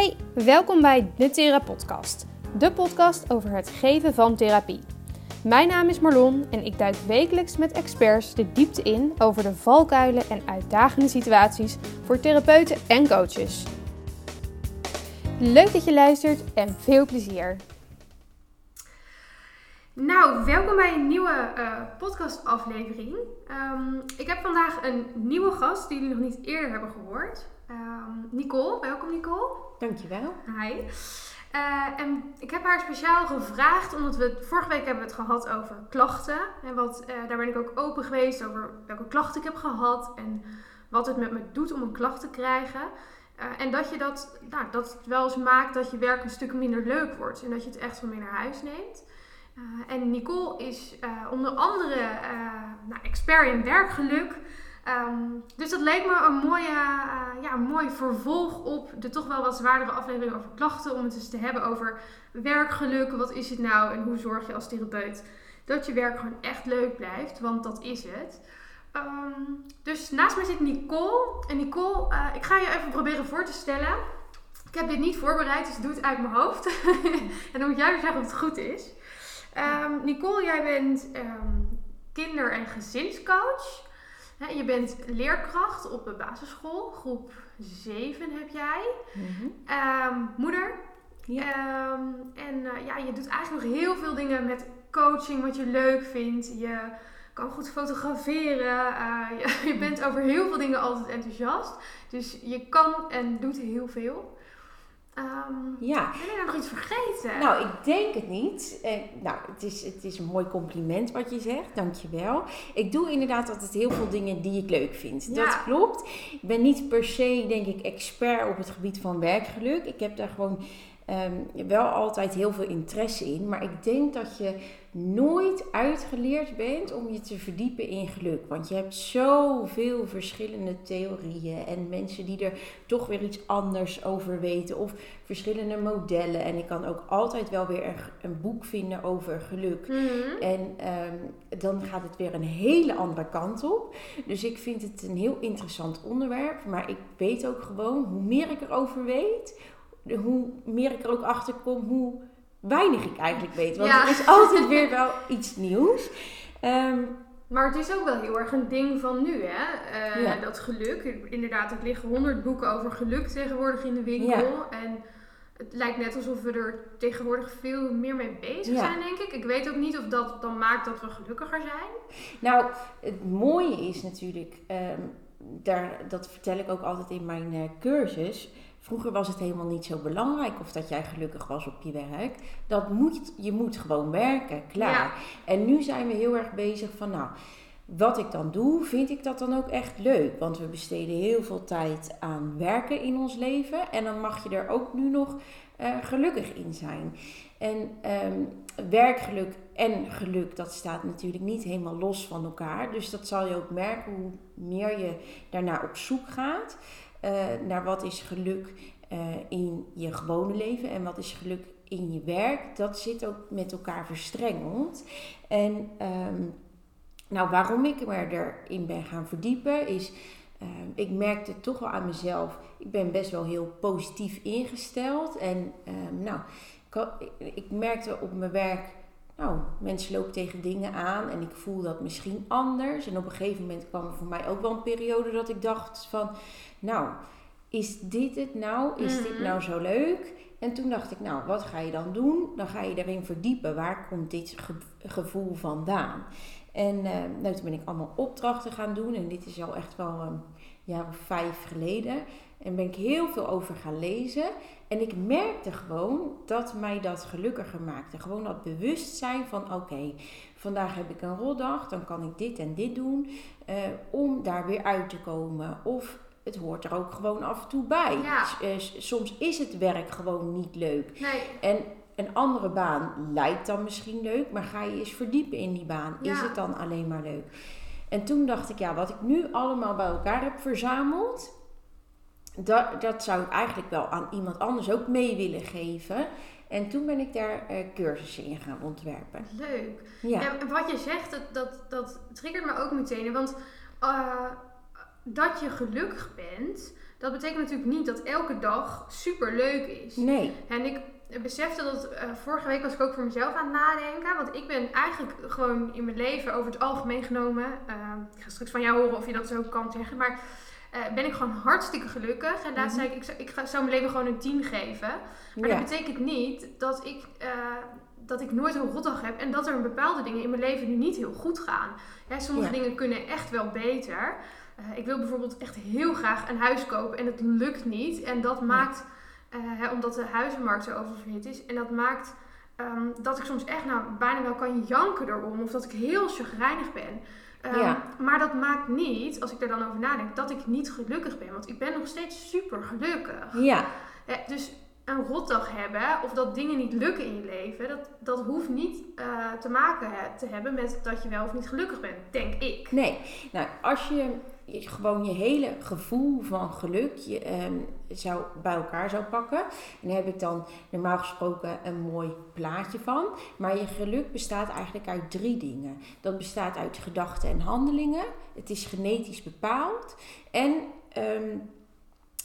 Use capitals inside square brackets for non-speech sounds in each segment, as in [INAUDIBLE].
Hey, welkom bij de Thera Podcast, de podcast over het geven van therapie. Mijn naam is Marlon en ik duik wekelijks met experts de diepte in over de valkuilen en uitdagende situaties voor therapeuten en coaches. Leuk dat je luistert en veel plezier. Nou, welkom bij een nieuwe uh, podcastaflevering. Um, ik heb vandaag een nieuwe gast die jullie nog niet eerder hebben gehoord. Um, Nicole, welkom Nicole. Dankjewel. Hi. Uh, en ik heb haar speciaal gevraagd, omdat we vorige week hebben het gehad over klachten. En wat, uh, daar ben ik ook open geweest over welke klachten ik heb gehad en wat het met me doet om een klacht te krijgen. Uh, en dat je dat, nou, dat het wel eens maakt dat je werk een stuk minder leuk wordt en dat je het echt wel mee naar huis neemt. en Nicole is onder andere nou, expert in werkgeluk. Um, dus dat leek me een, mooie, een mooi vervolg op de toch wel wat zwaardere aflevering over klachten. Om het eens te hebben over werkgeluk. Wat is het nou en hoe zorg je als therapeut dat je werk gewoon echt leuk blijft? Want dat is het. Um, dus naast mij zit Nicole. En Nicole, uh, ik ga je even proberen voor te stellen. Ik heb dit niet voorbereid, dus doe het uit mijn hoofd. [LAUGHS] en dan moet jij weer zeggen of het goed is. Um, Nicole, jij bent kinder- en gezinscoach je bent leerkracht op de basisschool, groep 7 heb jij. Mm moeder. Ja. Um, en uh, ja, je doet eigenlijk nog heel veel dingen met coaching wat je leuk vindt. Je kan goed fotograferen. Uh, je, [LAUGHS] je, bent over heel veel dingen altijd enthousiast. Dus je kan en doet heel veel. Um, ja. Ben je nou nog iets vergeten? Nou, ik denk het niet. Eh, nou, het is, het is een mooi compliment wat je zegt. Dankjewel. Ik doe inderdaad altijd heel veel dingen die ik leuk vind. Dat klopt. Ik ben niet per se, denk ik, expert op het gebied van werkgeluk. Ik heb daar gewoon um, wel altijd heel veel interesse in. Maar ik denk dat je nooit uitgeleerd bent om je te verdiepen in geluk. Want je hebt zoveel verschillende theorieën en mensen die er toch weer iets anders over weten. Of verschillende modellen. En ik kan ook altijd wel weer een, een boek vinden over geluk. Mhm. En um, dan gaat het weer een hele andere kant op. Dus ik vind het een heel interessant onderwerp. Maar ik weet ook gewoon, hoe meer ik erover weet, hoe meer ik er ook achter kom, hoe weinig ik eigenlijk weet. Want er is altijd weer wel iets nieuws. Um, maar het is ook wel heel erg een ding van nu, hè? Uh, Dat geluk. Inderdaad, er liggen honderd boeken over geluk tegenwoordig in de winkel. En het lijkt net alsof we er tegenwoordig veel meer mee bezig zijn, denk ik. Ik weet ook niet of dat dan maakt dat we gelukkiger zijn. Nou, het mooie is natuurlijk, um, daar, dat vertel ik ook altijd in mijn uh, cursus Vroeger was het helemaal niet zo belangrijk of dat jij gelukkig was op je werk. Dat moet, je moet gewoon werken, klaar. En nu zijn we heel erg bezig van, nou, wat ik dan doe, vind ik dat dan ook echt leuk? Want we besteden heel veel tijd aan werken in ons leven. En dan mag je er ook nu nog uh, gelukkig in zijn. En um, werkgeluk en geluk, dat staat natuurlijk niet helemaal los van elkaar. Dus dat zal je ook merken hoe meer je daarnaar op zoek gaat. Uh, naar wat is geluk uh, in je gewone leven en wat is geluk in je werk. Dat zit ook met elkaar verstrengeld. En um, nou, waarom ik me erin ben gaan verdiepen is. Uh, ik merkte toch wel aan mezelf, ik ben best wel heel positief ingesteld. En ehm, nou, ik, ik merkte op mijn werk nou, mensen lopen tegen dingen aan en ik voel dat misschien anders. En op een gegeven moment kwam er voor mij ook wel een periode dat ik dacht van, nou, is dit het nou? Is dit mhm. nou zo leuk? En toen dacht ik, nou, wat ga je dan doen? Dan ga je erin verdiepen. Waar komt dit gevoel vandaan? En uh, nou, toen ben ik allemaal opdrachten gaan doen. En dit is al echt wel een jaar of vijf geleden. En ben ik heel veel over gaan lezen. En ik merkte gewoon dat mij dat gelukkiger maakte. Gewoon dat bewustzijn van oké, vandaag heb ik een roldag, dan kan ik dit en dit doen uh, om daar weer uit te komen. Of het hoort er ook gewoon af en toe bij. Ja. Eh, soms is het werk gewoon niet leuk. Nee. En een andere baan lijkt dan misschien leuk, maar ga je eens verdiepen in die baan. Is het dan alleen maar leuk? En toen dacht ik, ja, wat ik nu allemaal bij elkaar heb verzameld, dat, dat zou ik eigenlijk wel aan iemand anders ook mee willen geven. En toen ben ik daar uh, cursussen in gaan ontwerpen. Leuk. Ja. En wat je zegt, dat, dat, dat triggert me ook meteen. Want uh, dat je gelukkig bent, dat betekent natuurlijk niet dat elke dag super leuk is. Nee. En ik besefte dat eh, vorige week was ik ook voor mezelf aan het nadenken. Want ik ben eigenlijk gewoon in mijn leven over het algemeen genomen. eh, ik ga straks van jou horen of je dat zo kan zeggen. Maar eh, ben ik gewoon hartstikke gelukkig. En laatst Mhm. zei ik, ik zou, ik ga- zou mijn leven gewoon een 10 geven. Maar Ja. dat betekent niet dat ik, eh, dat ik nooit een rotdag heb. En dat er bepaalde dingen in mijn leven nu niet heel goed gaan. Ja, sommige Ja. dingen kunnen echt wel beter. Ik wil bijvoorbeeld echt heel graag een huis kopen en het lukt niet. En dat maakt, hè, omdat de huizenmarkt zo oververhit is. En dat maakt ehm, dat ik soms echt nou, bijna wel kan janken erom. Of dat ik heel chagrijnig ben. Ehm, Ja. Maar dat maakt niet, als ik er dan over nadenk, dat ik niet gelukkig ben. Want ik ben nog steeds super gelukkig. Ja. Ja, dus een rotdag hebben of dat dingen niet lukken in je leven, dat, dat hoeft niet eh, te maken he- te hebben met dat je wel of niet gelukkig bent, denk ik. Nee, nou als je, je gewoon je hele gevoel van geluk je, ehm, zou bij elkaar zou pakken, en daar heb ik dan normaal gesproken een mooi plaatje van. Maar je geluk bestaat eigenlijk uit drie dingen. Dat bestaat uit gedachten en handelingen. Het is genetisch bepaald en ehm,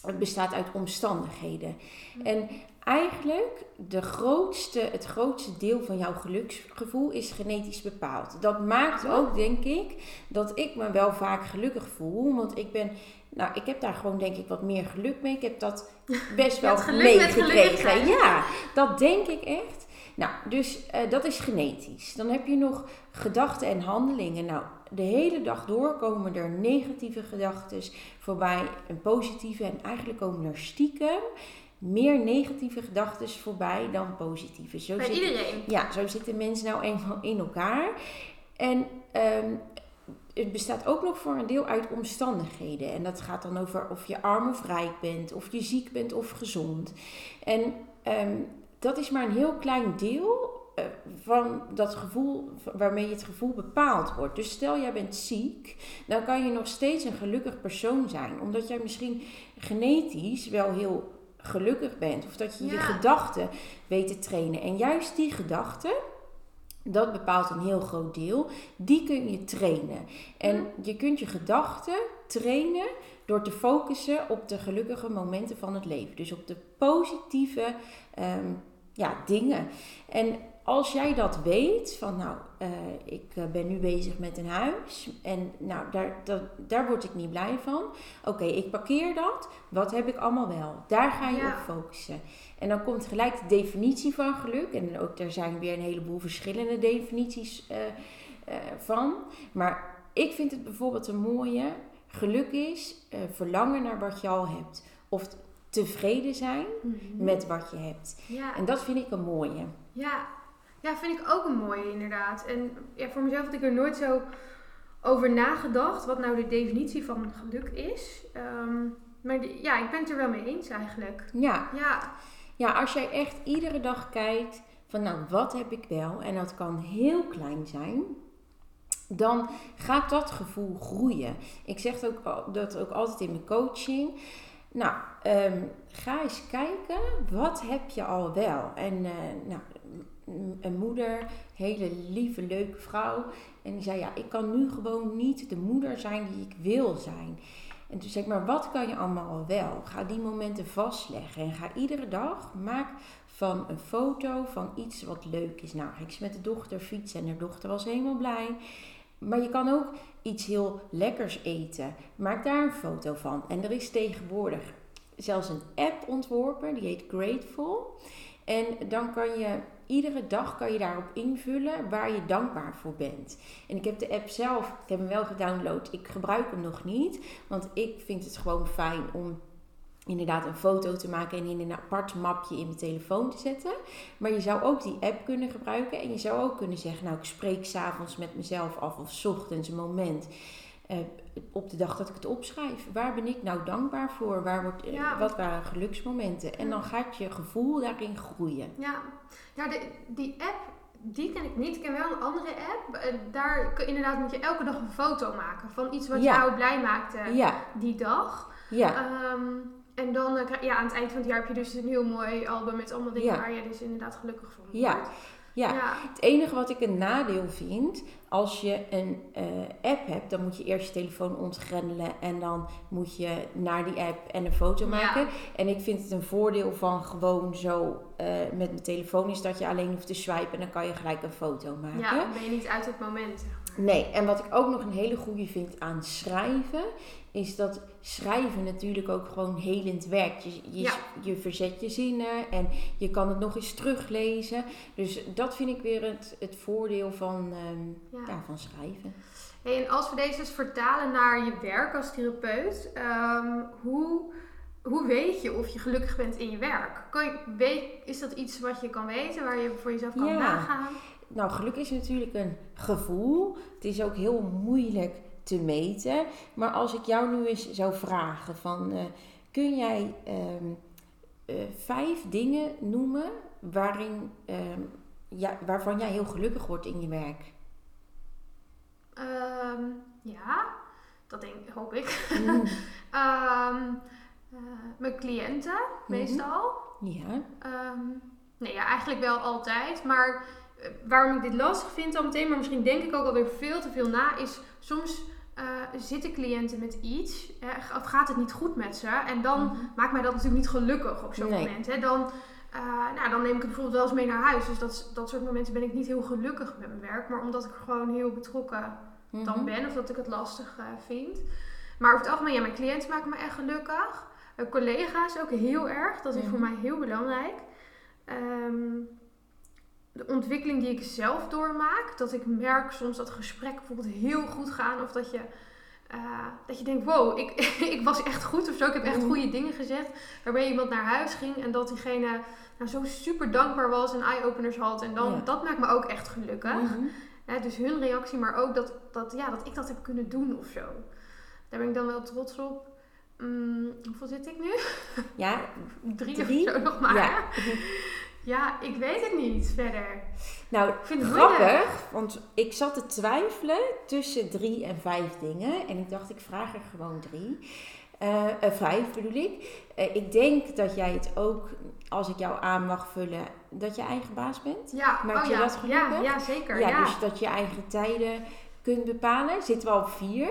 het bestaat uit omstandigheden. En eigenlijk de grootste, het grootste deel van jouw geluksgevoel is genetisch bepaald. Dat maakt ook, denk ik, dat ik me wel vaak gelukkig voel. Want ik ben, nou, ik heb daar gewoon denk ik wat meer geluk mee. Ik heb dat [LAUGHS] best wel meegekregen. Ja, dat denk ik echt. Nou, dus eh, dat is genetisch. Dan heb je nog gedachten en handelingen. Nou, de hele dag door komen er negatieve gedachten voorbij en positieve. En eigenlijk komen er stiekem meer negatieve gedachten voorbij dan positieve. Zo Bij zit- iedereen. ja, zo zitten mensen nou eenmaal in elkaar. En ehm, het bestaat ook nog voor een deel uit omstandigheden. En dat gaat dan over of je arm of rijk bent, of je ziek bent of gezond. En ehm, dat is maar een heel klein deel eh, van dat gevoel waarmee het gevoel bepaald wordt. Dus stel jij bent ziek, dan kan je nog steeds een gelukkig persoon zijn. Omdat jij misschien genetisch wel heel gelukkig bent. Of dat je je gedachten weet te trainen. En juist die gedachten, dat bepaalt een heel groot deel, die kun je trainen. En je kunt je gedachten trainen door te focussen op de gelukkige momenten van het leven. Dus op de positieve ehm, ja, dingen. En als jij dat weet, van nou, eh, ik eh, ben nu bezig met een huis en nou, daar, dat, daar word ik niet blij van. Oké, ik parkeer dat. Wat heb ik allemaal wel? Daar ga je Ja. op focussen. En dan komt gelijk de definitie van geluk. En ook daar zijn weer een heleboel verschillende definities eh, van. Maar ik vind het bijvoorbeeld een mooie. Geluk is verlangen naar wat je al hebt. Of tevreden zijn Mhm. met wat je hebt. Ja. En dat vind ik een mooie. Ja. Ja, vind ik ook een mooie inderdaad. En ja, voor mezelf had ik er nooit zo over nagedacht wat nou de definitie van geluk is. Ehm, maar ja, ik ben het er wel mee eens eigenlijk. Ja, Ja, ja, als jij echt iedere dag kijkt van nou, wat heb ik wel? En dat kan heel klein zijn. Dan gaat dat gevoel groeien. Ik zeg ook, dat ook altijd in mijn coaching. Nou, ehm, ga eens kijken, wat heb je al wel? En eh, nou, een moeder, hele lieve, leuke vrouw. En die zei, ja, ik kan nu gewoon niet de moeder zijn die ik wil zijn. En toen zei ik, maar wat kan je allemaal al wel? Ga die momenten vastleggen en ga iedere dag, maak van een foto van iets wat leuk is. Nou, ze met de dochter fietsen en haar dochter was helemaal blij. Maar je kan ook iets heel lekkers eten. Maak daar een foto van. En er is tegenwoordig zelfs een app ontworpen, die heet Grateful. En dan kan je iedere dag kan je daarop invullen waar je dankbaar voor bent. En ik heb de app zelf, ik heb hem wel gedownload. Ik gebruik hem nog niet, want ik vind het gewoon fijn om inderdaad een foto te maken en in een apart mapje in mijn telefoon te zetten. Maar je zou ook die app kunnen gebruiken en je zou ook kunnen zeggen, nou ik spreek s'avonds met mezelf af of 's ochtends een moment. Eh, op de dag dat ik het opschrijf. Waar ben ik nou dankbaar voor? Waar wordt, eh, Ja. Wat waren geluksmomenten? En dan gaat je gevoel daarin groeien. ja. ja de, die app, die ken ik niet. Ik ken wel een andere app. Eh, Daar kun- inderdaad moet je elke dag een foto maken van iets wat Ja. jou blij maakte Ja, die dag. ja, Ehm, en dan, ja, aan het eind van het jaar heb je dus een heel mooi album met allemaal dingen Ja. waar je dus inderdaad gelukkig van Ja. Ja, het enige wat ik een nadeel vind, als je een eh, app hebt, dan moet je eerst je telefoon ontgrendelen en dan moet je naar die app en een foto maken. En ik vind het een voordeel van gewoon zo uh, met mijn telefoon is dat je alleen hoeft te swipen en dan kan je gelijk een foto maken. Ja, dan ben je niet uit het moment. Nee, en wat ik ook nog een hele goede vind aan schrijven, is dat schrijven natuurlijk ook gewoon helend werkt. Je, je, je, verzet je zinnen en je kan het nog eens teruglezen. Dus dat vind ik weer het, het voordeel van, um, ja. van schrijven. Hey, en als we deze dus vertalen naar je werk als therapeut, um, hoe, hoe weet je of je gelukkig bent in je werk? Kan je, weet, is dat iets wat je kan weten, waar je voor jezelf kan nagaan? Nou, geluk is natuurlijk een gevoel. Het is ook heel moeilijk te meten. Maar als ik jou nu eens zou vragen van... Uh, kun jij um, uh, vijf dingen noemen waarin, um, ja, waarvan jij heel gelukkig wordt in je werk? Um, ja, dat denk, hoop ik. Mm. uh, [LAUGHS] mijn cliënten, mm -hmm. meestal. Ja. nee, ja, eigenlijk wel altijd. Maar waarom ik dit lastig vind al meteen, maar misschien denk ik ook alweer veel te veel na, is soms uh, zitten cliënten met iets, uh, of gaat het niet goed met ze, en dan mm -hmm. maakt mij dat natuurlijk niet gelukkig op zo'n nee. moment. Hè. Dan, uh, nou, dan neem ik het bijvoorbeeld wel eens mee naar huis. Dus dat, dat soort momenten ben ik niet heel gelukkig met mijn werk, maar omdat ik gewoon heel betrokken mm -hmm. dan ben, of dat ik het lastig vind. Maar over het algemeen, ja, mijn cliënten maken me echt gelukkig. collega's ook heel erg, dat is mm -hmm. voor mij heel belangrijk. Um, de ontwikkeling die ik zelf doormaak. Dat ik merk soms dat gesprekken bijvoorbeeld heel goed gaan. Of dat je, uh, dat je denkt, wow, ik, [LAUGHS] ik was echt goed of zo. Ik heb echt goede dingen gezegd. Waarbij iemand naar huis ging en dat diegene nou, zo super dankbaar was en eye-openers had. En dan, ja. dat maakt me ook echt gelukkig. Mm -hmm. dus hun reactie, maar ook dat, dat, ja, dat ik dat heb kunnen doen of zo. Daar ben ik dan wel trots op. Mm, hoeveel zit ik nu? Ja, drie, [LAUGHS] drie of zo nog maar. Ja. [LAUGHS] Ja, ik weet het niet verder. Nou, ik vind het grappig, want ik zat te twijfelen tussen drie en vijf dingen. En ik dacht, ik vraag er gewoon drie. Uh, uh, vijf bedoel ik. Uh, ik denk dat jij het ook, als ik jou aan mag vullen, dat je eigen baas bent. Ja, Maak oh, je ja. dat gelukkig? Ja, ja zeker. Ja, ja, dus dat je eigen tijden kunt bepalen. Zitten we op vier.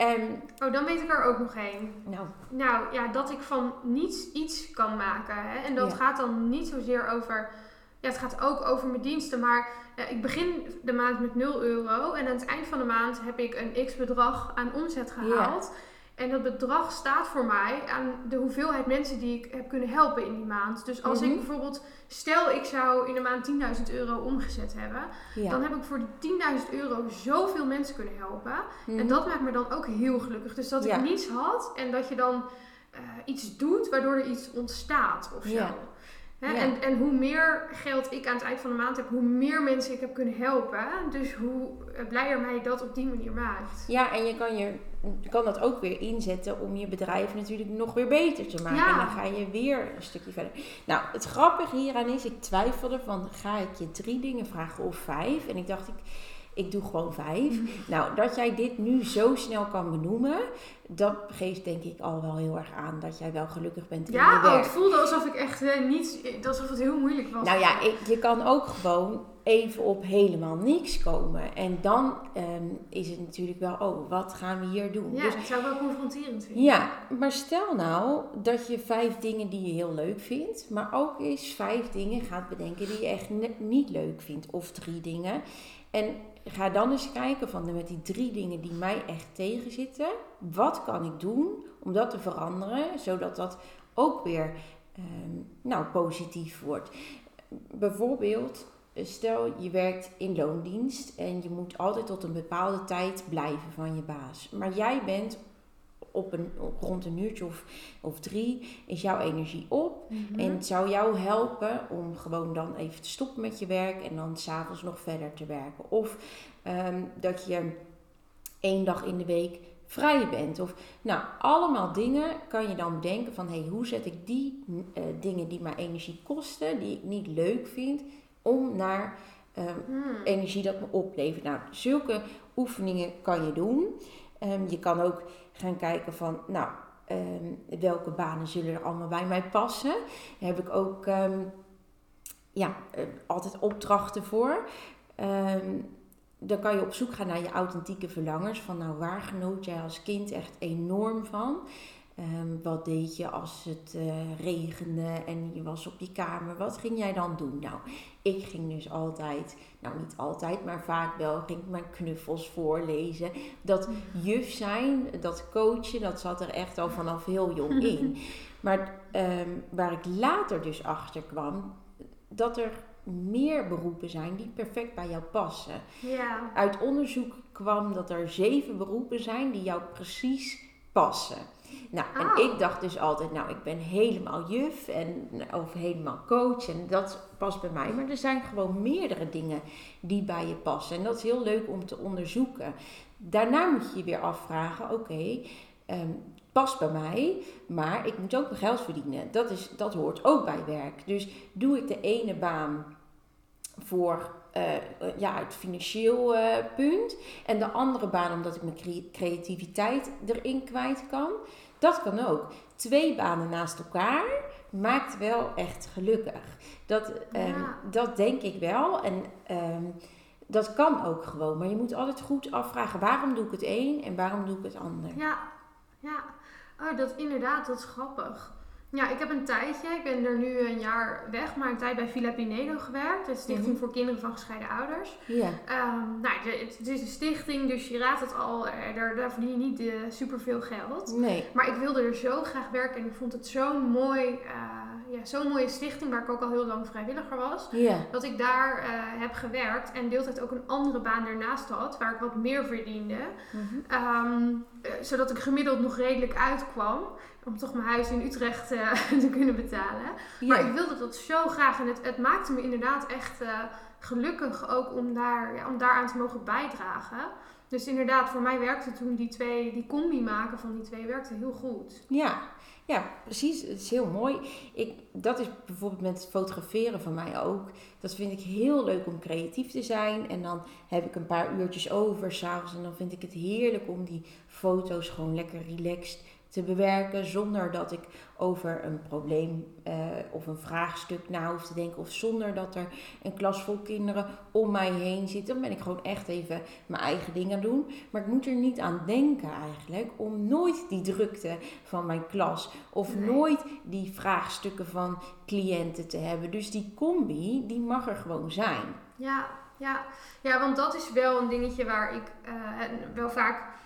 Um, oh, dan weet ik er ook nog één. Nou. nou ja, dat ik van niets iets kan maken. Hè? En dat ja. gaat dan niet zozeer over. Ja, het gaat ook over mijn diensten. Maar uh, ik begin de maand met 0 euro. En aan het eind van de maand heb ik een x bedrag aan omzet gehaald. Ja. En dat bedrag staat voor mij aan de hoeveelheid mensen die ik heb kunnen helpen in die maand. Dus als mm -hmm. ik bijvoorbeeld, stel ik zou in de maand 10.000 euro omgezet hebben, ja. dan heb ik voor die 10.000 euro zoveel mensen kunnen helpen. Mm -hmm. En dat maakt me dan ook heel gelukkig. Dus dat ja. ik niets had en dat je dan uh, iets doet waardoor er iets ontstaat of zo. Ja. Hè? Ja. En, en hoe meer geld ik aan het eind van de maand heb, hoe meer mensen ik heb kunnen helpen. Dus hoe blijer mij dat op die manier maakt. Ja, en je kan, je, je kan dat ook weer inzetten om je bedrijf natuurlijk nog weer beter te maken. Ja. En dan ga je weer een stukje verder. Nou, het grappige hieraan is, ik twijfelde van ga ik je drie dingen vragen of vijf? En ik dacht, ik, ik doe gewoon vijf. Mm. Nou, dat jij dit nu zo snel kan benoemen, dat geeft denk ik al wel heel erg aan dat jij wel gelukkig bent in ja, je werk. Ja, oh, het voelde alsof ik echt uh, niet, alsof het heel moeilijk was. Nou ja, ik, je kan ook gewoon even op helemaal niks komen. En dan um, is het natuurlijk wel, oh, wat gaan we hier doen? Ja, dus, het zou wel confronterend vinden. Ja, maar stel nou dat je vijf dingen die je heel leuk vindt, maar ook eens vijf dingen gaat bedenken die je echt niet leuk vindt. Of drie dingen. En ga dan eens kijken van met die drie dingen die mij echt tegenzitten, wat kan ik doen om dat te veranderen, zodat dat ook weer um, nou, positief wordt. Bijvoorbeeld, stel je werkt in loondienst en je moet altijd tot een bepaalde tijd blijven van je baas. Maar jij bent op een, rond een uurtje of, of drie is jouw energie op. Mm -hmm. En het zou jou helpen om gewoon dan even te stoppen met je werk en dan s'avonds nog verder te werken. Of um, dat je één dag in de week vrij bent. Of nou, allemaal dingen kan je dan bedenken van hey, hoe zet ik die uh, dingen die mij energie kosten, die ik niet leuk vind, om naar um, hmm. energie dat me oplevert. Nou, zulke oefeningen kan je doen. Um, je kan ook gaan kijken van, nou, um, welke banen zullen er allemaal bij mij passen. Dan heb ik ook, um, ja, eh, altijd opdrachten voor. Ehm, dan kan je op zoek gaan naar je authentieke verlangers. Van nou, waar genoot jij als kind echt enorm van? Ehm, wat deed je als het uh, regende en je was op je kamer? Wat ging jij dan doen? Nou, ik ging dus altijd, nou niet altijd, maar vaak wel, ging ik mijn knuffels voorlezen. Dat juf zijn, dat coachen, dat zat er echt al vanaf heel jong [LAUGHS] in. Maar um, waar ik later dus achter kwam, dat er meer beroepen zijn die perfect bij jou passen. Ja. Uit onderzoek kwam dat er zeven beroepen zijn die jou precies passen. Nou, en Oh. ik dacht dus altijd, nou, ik ben helemaal juf en, of helemaal coach en dat past bij mij. Maar er zijn gewoon meerdere dingen die bij je passen. En dat is heel leuk om te onderzoeken. Daarna moet je je weer afvragen, oké, ehm, past bij mij, maar ik moet ook mijn geld verdienen. Dat, is, dat hoort ook bij werk. Dus doe ik de ene baan voor eh, ja, het financieel eh, punt en de andere baan omdat ik mijn cre- creativiteit erin kwijt kan. Dat kan ook. Twee banen naast elkaar maakt wel echt gelukkig. Dat, ehm, dat denk ik wel. En ehm, dat kan ook gewoon. Maar je moet altijd goed afvragen: waarom doe ik het een en waarom doe ik het ander? Ja, ja. Oh, dat inderdaad, dat is grappig. Ja, ik heb een tijdje, ik ben er nu een jaar weg, maar een tijd bij Villa Pinedo gewerkt. De Stichting Mhm. voor Kinderen van Gescheiden Ouders. Ja, Ehm, nou, het, is een stichting, dus je raadt het al, eh, daar, daar verdien je niet uh, superveel geld. nee. Maar ik wilde er zo graag werken en ik vond het zo'n mooi, eh, ja, zo'n mooie stichting waar ik ook al heel lang vrijwilliger was. Dat ik daar eh, heb gewerkt en deeltijd ook een andere baan ernaast had, waar ik wat meer verdiende. Mhm. Ehm, eh, zodat ik gemiddeld nog redelijk uitkwam. Om toch mijn huis in Utrecht eh, [LAUGHS] te kunnen betalen. Maar ik wilde dat zo graag. En het, het maakte me inderdaad echt gelukkig ook om, daar, ja, om daaraan te mogen bijdragen. Dus inderdaad, voor mij werkte toen die twee, die combi maken van die twee, werkte heel goed. Ja, ja, precies. Het is heel mooi. Ik, dat is bijvoorbeeld met het fotograferen van mij ook. Dat vind ik heel leuk om creatief te zijn. En dan heb ik een paar uurtjes over s'avonds. En dan vind ik het heerlijk om die foto's gewoon lekker relaxed te bewerken. Zonder dat ik over een probleem eh, of een vraagstuk na hoef te denken. Of zonder dat er een klas vol kinderen om mij heen zit. Dan ben ik gewoon echt even mijn eigen dingen doen. Maar ik moet er niet aan denken eigenlijk. Om nooit die drukte van mijn klas. Of Nee. nooit die vraagstukken van cliënten te hebben. Dus die combi, die mag er gewoon zijn. Ja, ja. ja, want dat is wel een dingetje waar ik eh, wel vaak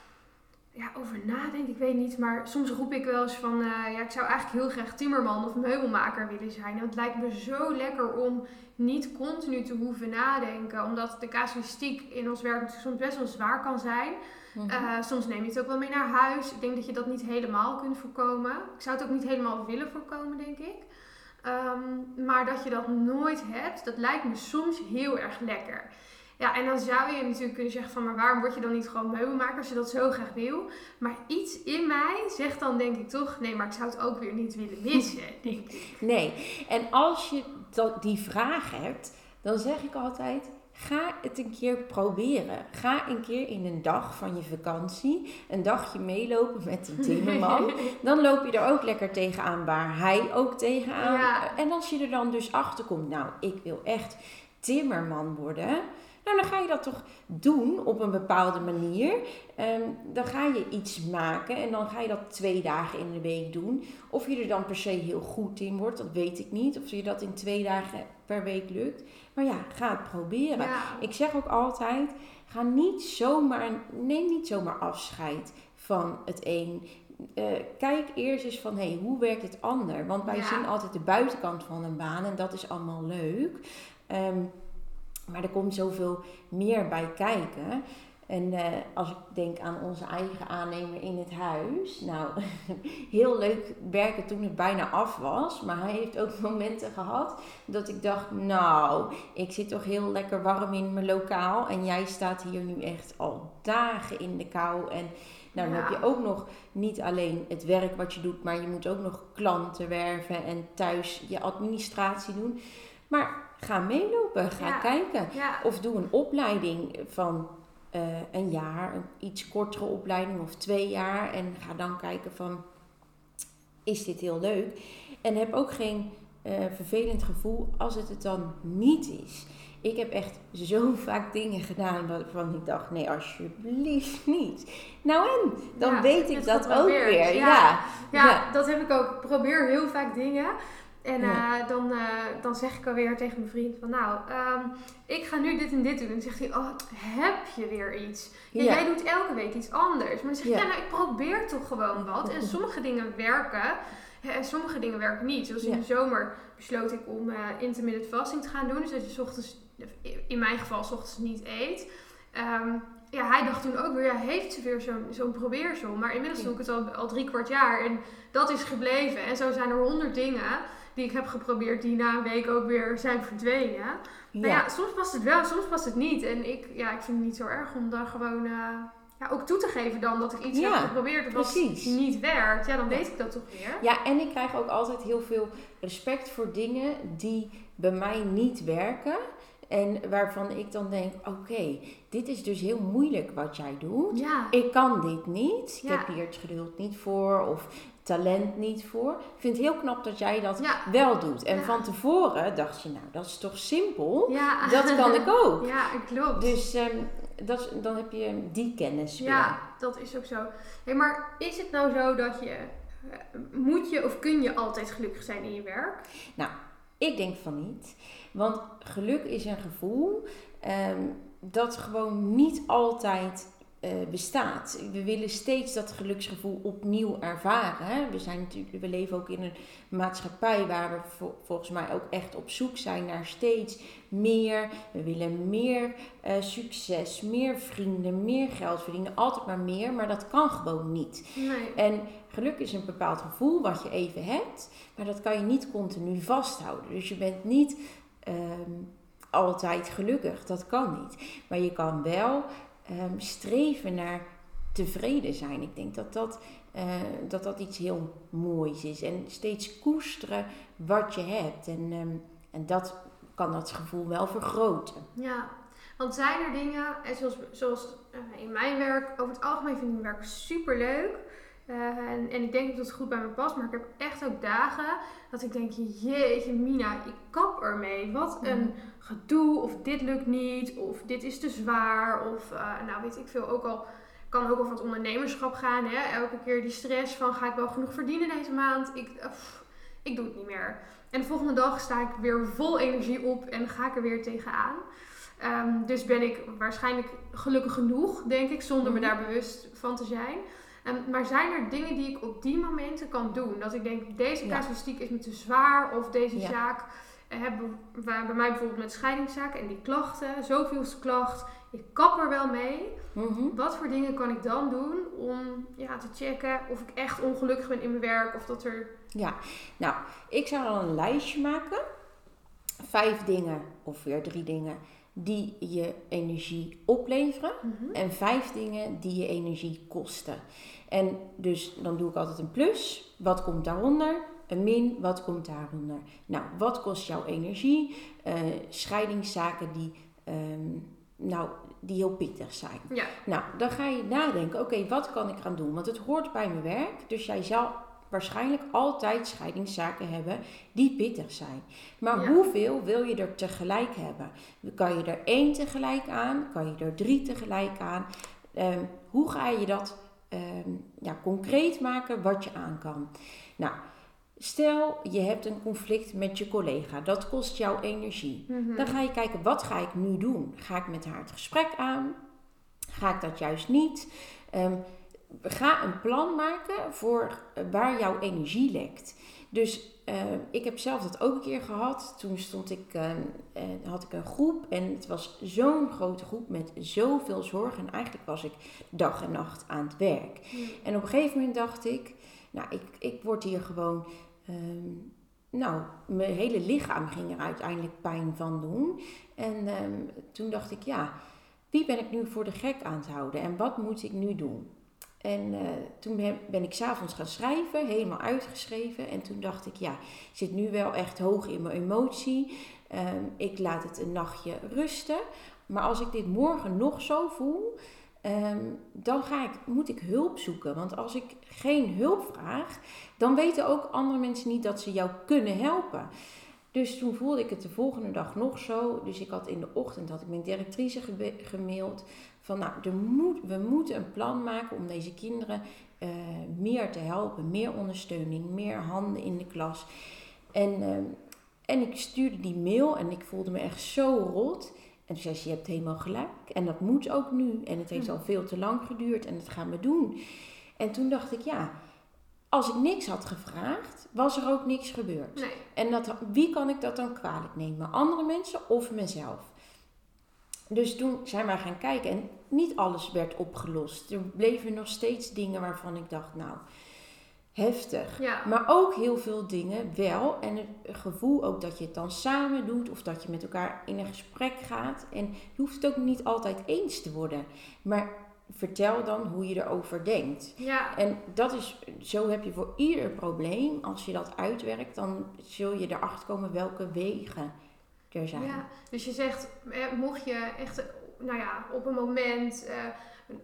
ja, over nadenk. Ik weet niet, maar soms roep ik wel eens van... eh, ja, ik zou eigenlijk heel graag timmerman of meubelmaker willen zijn. Het lijkt me zo lekker om niet continu te hoeven nadenken. Omdat de casuïstiek in ons werk natuurlijk soms best wel zwaar kan zijn. Eh, soms neem je het ook wel mee naar huis. Ik denk dat je dat niet helemaal kunt voorkomen. Ik zou het ook niet helemaal willen voorkomen, denk ik. Ehm, maar dat je dat nooit hebt, dat lijkt me soms heel erg lekker. Ja, en dan zou je natuurlijk kunnen zeggen van, maar waarom word je dan niet gewoon meubelmaker als je dat zo graag wil? Maar iets in mij zegt dan denk ik toch, nee, maar ik zou het ook weer niet willen missen, [LAUGHS] denk ik. Nee, en als je dat, die vraag hebt, dan zeg ik altijd: ga het een keer proberen. Ga een keer in een dag van je vakantie een dagje meelopen met die timmerman. [LAUGHS] Dan loop je er ook lekker tegenaan waar hij ook tegenaan. Ja. En als je er dan dus achter komt, nou, ik wil echt timmerman worden. Nou, dan ga je dat toch doen op een bepaalde manier. Ehm, dan ga je iets maken en dan ga je dat twee dagen in de week doen. Of je er dan per se heel goed in wordt, dat weet ik niet. Of je dat in twee dagen per week lukt. Maar ja, ga het proberen. Ja. Ik zeg ook altijd, ga niet zomaar, neem niet zomaar afscheid van het een. Eh, kijk eerst eens van, hey, hoe werkt het ander? Want wij Ja. zien altijd de buitenkant van een baan en dat is allemaal leuk. Ehm, maar er komt zoveel meer bij kijken. En eh, als ik denk aan onze eigen aannemer in het huis. Nou, [LAUGHS] heel leuk werken toen het bijna af was. Maar hij heeft ook [LAUGHS] momenten gehad dat ik dacht, nou, ik zit toch heel lekker warm in mijn lokaal. En jij staat hier nu echt al dagen in de kou. En nou, dan Ja. heb je ook nog niet alleen het werk wat je doet, maar je moet ook nog klanten werven en thuis je administratie doen. Maar ga meelopen, ga Ja. kijken. Ja, Of doe een opleiding van eh, een jaar, een iets kortere opleiding of twee jaar. En ga dan kijken van, is dit heel leuk? En heb ook geen eh, vervelend gevoel als het het dan niet is. Ik heb echt zo [LAUGHS] vaak dingen gedaan waarvan ik dacht, nee, alsjeblieft niet. Nou en, dan Ja, weet ik dat ook weer. ja. Ja. Ja, Ja. dat heb ik ook. Ik probeer heel vaak dingen. En Ja. eh, dan, eh, dan zeg ik alweer tegen mijn vriend van nou, ehm, ik ga nu dit en dit doen. En dan zegt hij, oh, heb je weer iets? Ja, Ja. Jij doet elke week iets anders. Maar dan zeg ik, Ja. nou, ik probeer toch gewoon wat. En [LAUGHS] sommige dingen werken en sommige dingen werken niet. Zoals in de zomer besloot ik om eh intermittent fasting te gaan doen. Dus dat je 's ochtends, in mijn geval, 's ochtends niet eet. Ehm, ja, hij dacht toen ook weer, ja, heeft ze weer zo'n zo'n probeersel. Maar inmiddels doe ik het al, al drie kwart jaar en dat is gebleven. En zo zijn er honderd dingen die ik heb geprobeerd die na een week ook weer zijn verdwenen. Nou ja, soms past het wel, soms past het niet. En ik, ja, ik vind het niet zo erg om dan gewoon eh, ja, ook toe te geven dan dat ik iets Ja, heb geprobeerd wat precies. niet werkt. Ja, dan weet ik dat toch weer. Ja, en ik krijg ook altijd heel veel respect voor dingen die bij mij niet werken. En waarvan ik dan denk, oké, dit is dus heel moeilijk wat jij doet. Ja, Ik kan dit niet. Ik Ja. heb hier het geduld niet voor of talent niet voor. Ik vind het heel knap dat jij dat ja, wel doet. En Ja. van tevoren dacht je, nou, dat is toch simpel? ja. Dat kan ik ook. [LAUGHS] Ja, klopt. Dus ehm, dat, dan heb je die kennis weer. Ja, dat is ook zo. Hey, maar is het nou zo dat je, eh, moet je of kun je altijd gelukkig zijn in je werk? Ik denk van niet. Want geluk is een gevoel ehm, dat gewoon niet altijd eh, bestaat. We willen steeds dat geluksgevoel opnieuw ervaren. Hè? We, zijn natuurlijk, we leven ook in een maatschappij waar we vol- volgens mij ook echt op zoek zijn naar steeds meer. We willen meer eh, succes, meer vrienden, meer geld verdienen. Altijd maar meer, maar dat kan gewoon niet. Nee. En geluk is een bepaald gevoel wat je even hebt, maar dat kan je niet continu vasthouden. Dus je bent niet ehm, altijd gelukkig, dat kan niet. Maar je kan wel ehm, streven naar tevreden zijn. Ik denk dat dat, eh, dat dat iets heel moois is. En steeds koesteren wat je hebt. En, ehm, en dat kan dat gevoel wel vergroten. Ja, want zijn er dingen, en zoals, zoals eh, in mijn werk, over het algemeen vind ik mijn werk super leuk. En, en ik denk dat het goed bij me past, maar ik heb echt ook dagen dat ik denk, jeetje Mina, ik kap ermee. Wat een gedoe, of dit lukt niet, of dit is te zwaar, of eh, nou weet ik veel, ook al kan ook over het ondernemerschap gaan. Hè? Elke keer die stress van, ga ik wel genoeg verdienen deze maand? Ik, eh, pff, ik doe het niet meer. En de volgende dag sta ik weer vol energie op en ga ik er weer tegenaan. Ehm, dus ben ik waarschijnlijk gelukkig genoeg, denk ik, zonder me Mhm. daar bewust van te zijn. Ehm, maar zijn er dingen die ik op die momenten kan doen? Dat ik denk, deze casuïstiek is me te zwaar of deze zaak eh, hebben bij bij mij bijvoorbeeld met scheidingszaken en die klachten, zoveelste klacht, ik kap er wel mee. Mhm. Wat voor dingen kan ik dan doen om ja, te checken of ik echt ongelukkig ben in mijn werk of dat er Ja, nou, ik zou dan een lijstje maken. Vijf dingen, of weer drie dingen, die je energie opleveren. En vijf dingen die je energie kosten. En dus dan doe ik altijd een plus. Wat komt daaronder? Een min. Wat komt daaronder? Nou, wat kost jouw energie? Eh, scheidingszaken die, ehm, nou, die heel pittig zijn. Ja, Nou, dan ga je nadenken, oké, wat kan ik gaan doen? Want het hoort bij mijn werk, dus jij zal waarschijnlijk altijd scheidingszaken hebben die pittig zijn. Maar Ja. hoeveel wil je er tegelijk hebben? Kan je er één tegelijk aan? Kan je er drie tegelijk aan? Ehm, hoe ga je dat ehm, ja, concreet maken wat je aan kan? Nou, stel je hebt een conflict met je collega, dat kost jou energie. Mhm. Dan ga je kijken, wat ga ik nu doen? Ga ik met haar het gesprek aan? Ga ik dat juist niet? Ehm, ga een plan maken voor eh, waar jouw energie lekt. Dus eh, ik heb zelf dat ook een keer gehad. Toen stond ik, eh, had ik een groep en het was zo'n grote groep met zoveel zorg. En eigenlijk was ik dag en nacht aan het werk. En op een gegeven moment dacht ik, nou, ik, ik word hier gewoon, ehm, nou, mijn hele lichaam ging er uiteindelijk pijn van doen. En ehm, toen dacht ik, ja, wie ben ik nu voor de gek aan het houden en wat moet ik nu doen? En eh, toen ben, ik s'avonds gaan schrijven, helemaal uitgeschreven. En toen dacht ik, ja, ik zit nu wel echt hoog in mijn emotie. Ehm, ik laat het een nachtje rusten. Maar als ik dit morgen nog zo voel, ehm, dan ga ik, moet ik hulp zoeken. Want als ik geen hulp vraag, dan weten ook andere mensen niet dat ze jou kunnen helpen. Dus toen voelde ik het de volgende dag nog zo. Dus ik had in de ochtend had ik mijn directrice gemaild. Van nou, er moet, we moeten een plan maken om deze kinderen uh, meer te helpen. Meer ondersteuning, meer handen in de klas. En, uh, en ik stuurde die mail en ik voelde me echt zo rot. En toen zei ze, je hebt helemaal gelijk. En dat moet ook nu. En het heeft al veel te lang geduurd en dat gaan we doen. En toen dacht ik, ja, als ik niks had gevraagd, was er ook niks gebeurd. Nee. En dat, wie kan ik dat dan kwalijk nemen? Andere mensen of mezelf? Dus toen zijn we gaan kijken en niet alles werd opgelost. Er bleven nog steeds dingen waarvan ik dacht, nou, heftig. Ja. Maar ook heel veel dingen wel. En het gevoel ook dat je het dan samen doet of dat je met elkaar in een gesprek gaat. En je hoeft het ook niet altijd eens te worden. Maar vertel dan hoe je erover denkt. Ja. En dat is, zo heb je voor ieder probleem, als je dat uitwerkt, dan zul je erachter komen welke wegen er zijn. Ja, dus je zegt, mocht je echt, nou ja, op een moment uh,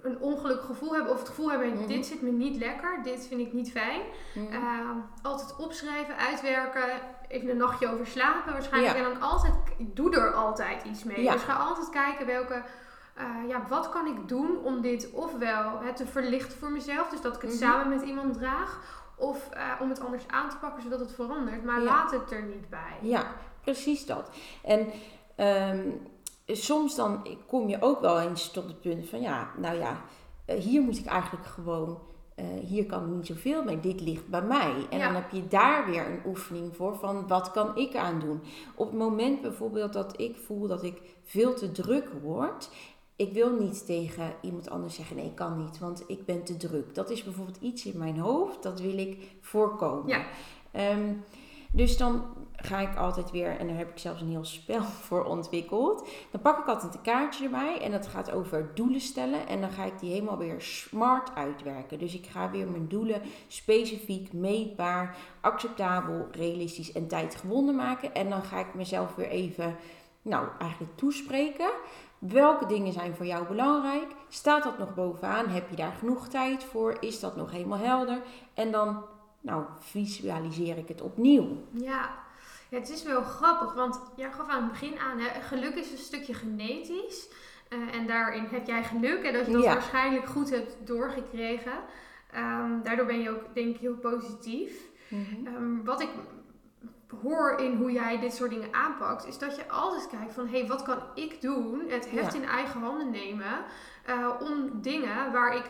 een ongelukkig gevoel hebben, of het gevoel hebben, mm dit zit me niet lekker, dit vind ik niet fijn. Mm uh, altijd opschrijven, uitwerken, even een nachtje over slapen waarschijnlijk. En dan altijd, ik doe er altijd iets mee. Ja. Dus ga altijd kijken welke uh, ja, wat kan ik doen om dit ofwel hè, te verlichten voor mezelf, dus dat ik het mhm. samen met iemand draag, of uh, om het anders aan te pakken zodat het verandert, maar laat het er niet bij. Ja, precies dat. En um, soms dan kom je ook wel eens tot het punt van ja, nou ja, uh, hier moet ik eigenlijk gewoon. hier kan ik niet zoveel mee, dit ligt bij mij. En Ja. dan heb je daar weer een oefening voor van wat kan ik aan doen. Op het moment bijvoorbeeld dat ik voel dat ik veel te druk word ik wil niet tegen iemand anders zeggen: nee, ik kan niet, want ik ben te druk. Dat is bijvoorbeeld iets in mijn hoofd, dat wil ik voorkomen. Ja. Ehm, dus dan ga ik altijd weer, en daar heb ik zelfs een heel spel [LAUGHS] voor ontwikkeld. Dan pak ik altijd een kaartje erbij en dat gaat over doelen stellen. En dan ga ik die helemaal weer smart uitwerken. Dus ik ga weer mijn doelen specifiek, meetbaar, acceptabel, realistisch en tijdgewonnen maken. En dan ga ik mezelf weer even, nou, eigenlijk toespreken. Welke dingen zijn voor jou belangrijk? Staat dat nog bovenaan? Heb je daar genoeg tijd voor? Is dat nog helemaal helder? En dan, nou, visualiseer ik het opnieuw. Ja, ja het is wel grappig, want jij gaf aan het begin aan, hè, geluk is een stukje genetisch. Uh, en daarin heb jij geluk en dat je dat Ja. waarschijnlijk goed hebt doorgekregen. Ehm, daardoor ben je ook, denk ik, heel positief. Ehm, wat ik hoor in hoe jij dit soort dingen aanpakt, is dat je altijd kijkt van hé, hey, wat kan ik doen? Het heft Ja. in eigen handen nemen eh, om dingen waar ik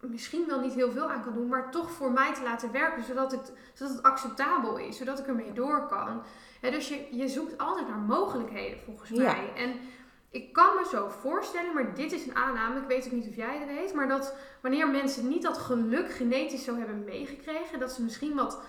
misschien wel niet heel veel aan kan doen, maar toch voor mij te laten werken, zodat het, zodat het acceptabel is, zodat ik ermee door kan. Hè, dus je, je zoekt altijd naar mogelijkheden volgens Ja. mij. En ik kan me zo voorstellen, maar dit is een aanname, ik weet ook niet of jij het weet, maar dat wanneer mensen niet dat geluk genetisch zo hebben meegekregen, dat ze misschien wat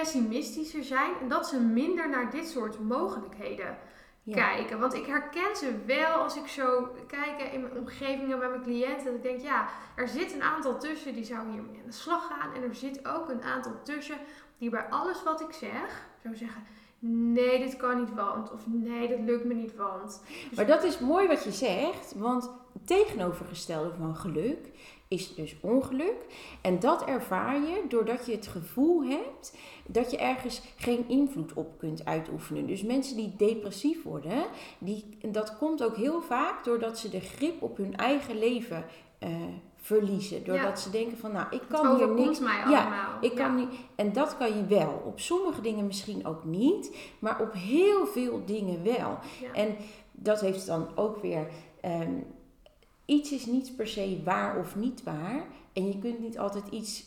pessimistischer zijn en dat ze minder naar dit soort mogelijkheden Ja. kijken. Want ik herken ze wel als ik zo kijk in mijn omgevingen bij mijn cliënten. Dat ik denk, ja, er zit een aantal tussen die zou hiermee aan de slag gaan. En er zit ook een aantal tussen die bij alles wat ik zeg, zou zeggen... Nee, dit kan niet, want. Of nee, dat lukt me niet, want. Dus Maar dat is mooi wat je zegt, want het tegenovergestelde van geluk is dus ongeluk. En dat ervaar je doordat je het gevoel hebt dat je ergens geen invloed op kunt uitoefenen. Dus mensen die depressief worden, die, dat komt ook heel vaak doordat ze de grip op hun eigen leven eh, verliezen. Doordat Ja. ze denken van, nou, ik kan hier niks... mij Ja, allemaal. Ik kan niet, en dat kan je wel. Op sommige dingen misschien ook niet, maar op heel veel dingen wel. Ja. En dat heeft dan ook weer. ehm, iets is niet per se waar of niet waar. En je kunt niet altijd iets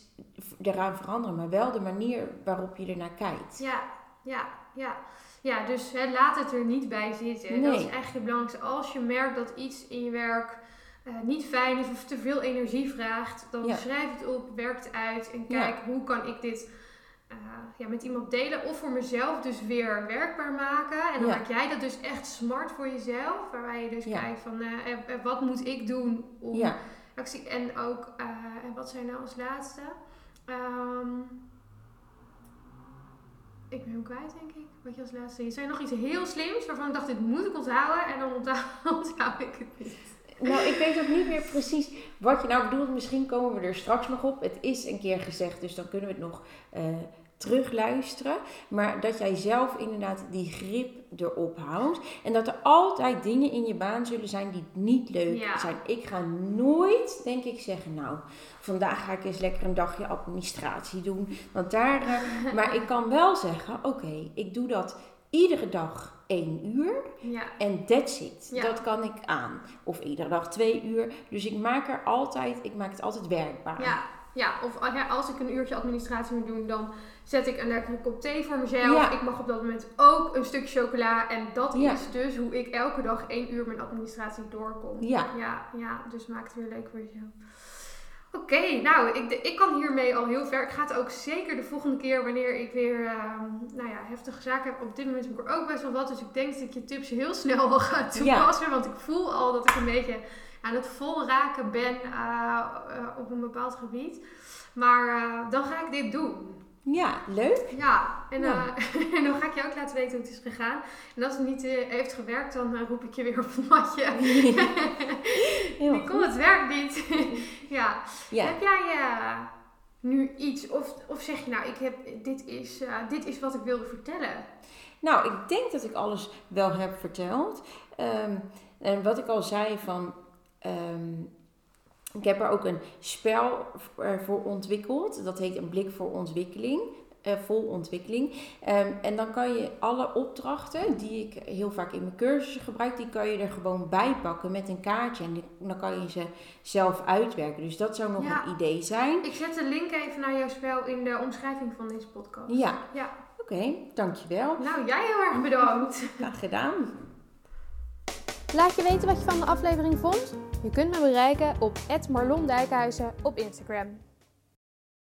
eraan veranderen, maar wel de manier waarop je ernaar kijkt. Ja, ja, ja. Ja, dus hè, laat het er niet bij zitten. Dat is eigenlijk het belangrijkste. Als je merkt dat iets in je werk eh, niet fijn is of te veel energie vraagt, dan Ja. schrijf het op, werk het uit en Ja. kijk hoe kan ik dit eh, ja, met iemand delen of voor mezelf dus weer werkbaar maken. En dan Ja. maak jij dat dus echt smart voor jezelf, waarbij je dus Ja. kijkt van eh, eh, eh, wat moet ik doen om Ja, actie en ook en wat zijn nou als laatste? Ehm, ik ben hem kwijt, denk ik. Wat je als laatste. Je zei nog iets heel slims waarvan ik dacht, dit moet ik onthouden. En dan onthoud, [LAUGHS] onthoud ik het niet. nou, ik weet ook niet meer precies wat je nou bedoelt. Misschien komen we er straks nog op. Het is een keer gezegd, dus dan kunnen we het nog uh, terugluisteren. Maar dat jij zelf inderdaad die grip erop houdt. En dat er altijd dingen in je baan zullen zijn die niet leuk zijn. Ik ga nooit, denk ik, zeggen, nou, vandaag ga ik eens lekker een dagje administratie doen. Want daar, uh, [LAUGHS] maar ik kan wel zeggen, oké, ik doe dat iedere dag één uur. Ja. En that's it. Dat kan ik aan. Of iedere dag twee uur. Dus ik maak er altijd, ik maak het altijd werkbaar. Ja, ja. of als ik een uurtje administratie moet doen, dan zet ik een lekkere kop thee voor mezelf. Ik mag op dat moment ook een stuk chocola. En dat is dus hoe ik elke dag één uur mijn administratie doorkom. Ja. Ja, ja dus maak het weer leuk voor jezelf. Oké, nou, ik, ik kan hiermee al heel ver. Ik ga het ook zeker de volgende keer, wanneer ik weer uh, nou ja, heftige zaken heb. Op dit moment heb ik er ook best wel wat. Dus ik denk dat ik je tips heel snel wel ga toepassen. Want ik voel al dat ik een beetje aan het vol raken ben uh, uh, op een bepaald gebied. Maar eh, dan ga ik dit doen. Ja, leuk. Ja, en, ja. Uh, [LAUGHS] en dan ga ik je ook laten weten hoe het is gegaan. En als het niet uh, heeft gewerkt, dan uh, roep ik je weer op het matje. [LAUGHS] [LAUGHS] Nicole, het werkt niet. ja. ja. Heb jij nu iets, of, of zeg je nou, ik heb, dit, is, dit is wat ik wilde vertellen? Nou, ik denk dat ik alles wel heb verteld. Um, en wat ik al zei van... Um, ik heb er ook een spel voor ontwikkeld. Dat heet een blik voor ontwikkeling. Uh, vol ontwikkeling. Um, en dan kan je alle opdrachten die ik heel vaak in mijn cursussen gebruik, die kan je er gewoon bij pakken met een kaartje. En dan kan je ze zelf uitwerken. Dus dat zou nog een idee zijn. Ik zet de link even naar jouw spel in de omschrijving van deze podcast. Ja. ja. Oké, okay, dankjewel. Nou, jij heel erg bedankt. Graag gedaan. Laat je weten wat je van de aflevering vond. Je kunt me bereiken op Marlon Dijkhuizen op Instagram.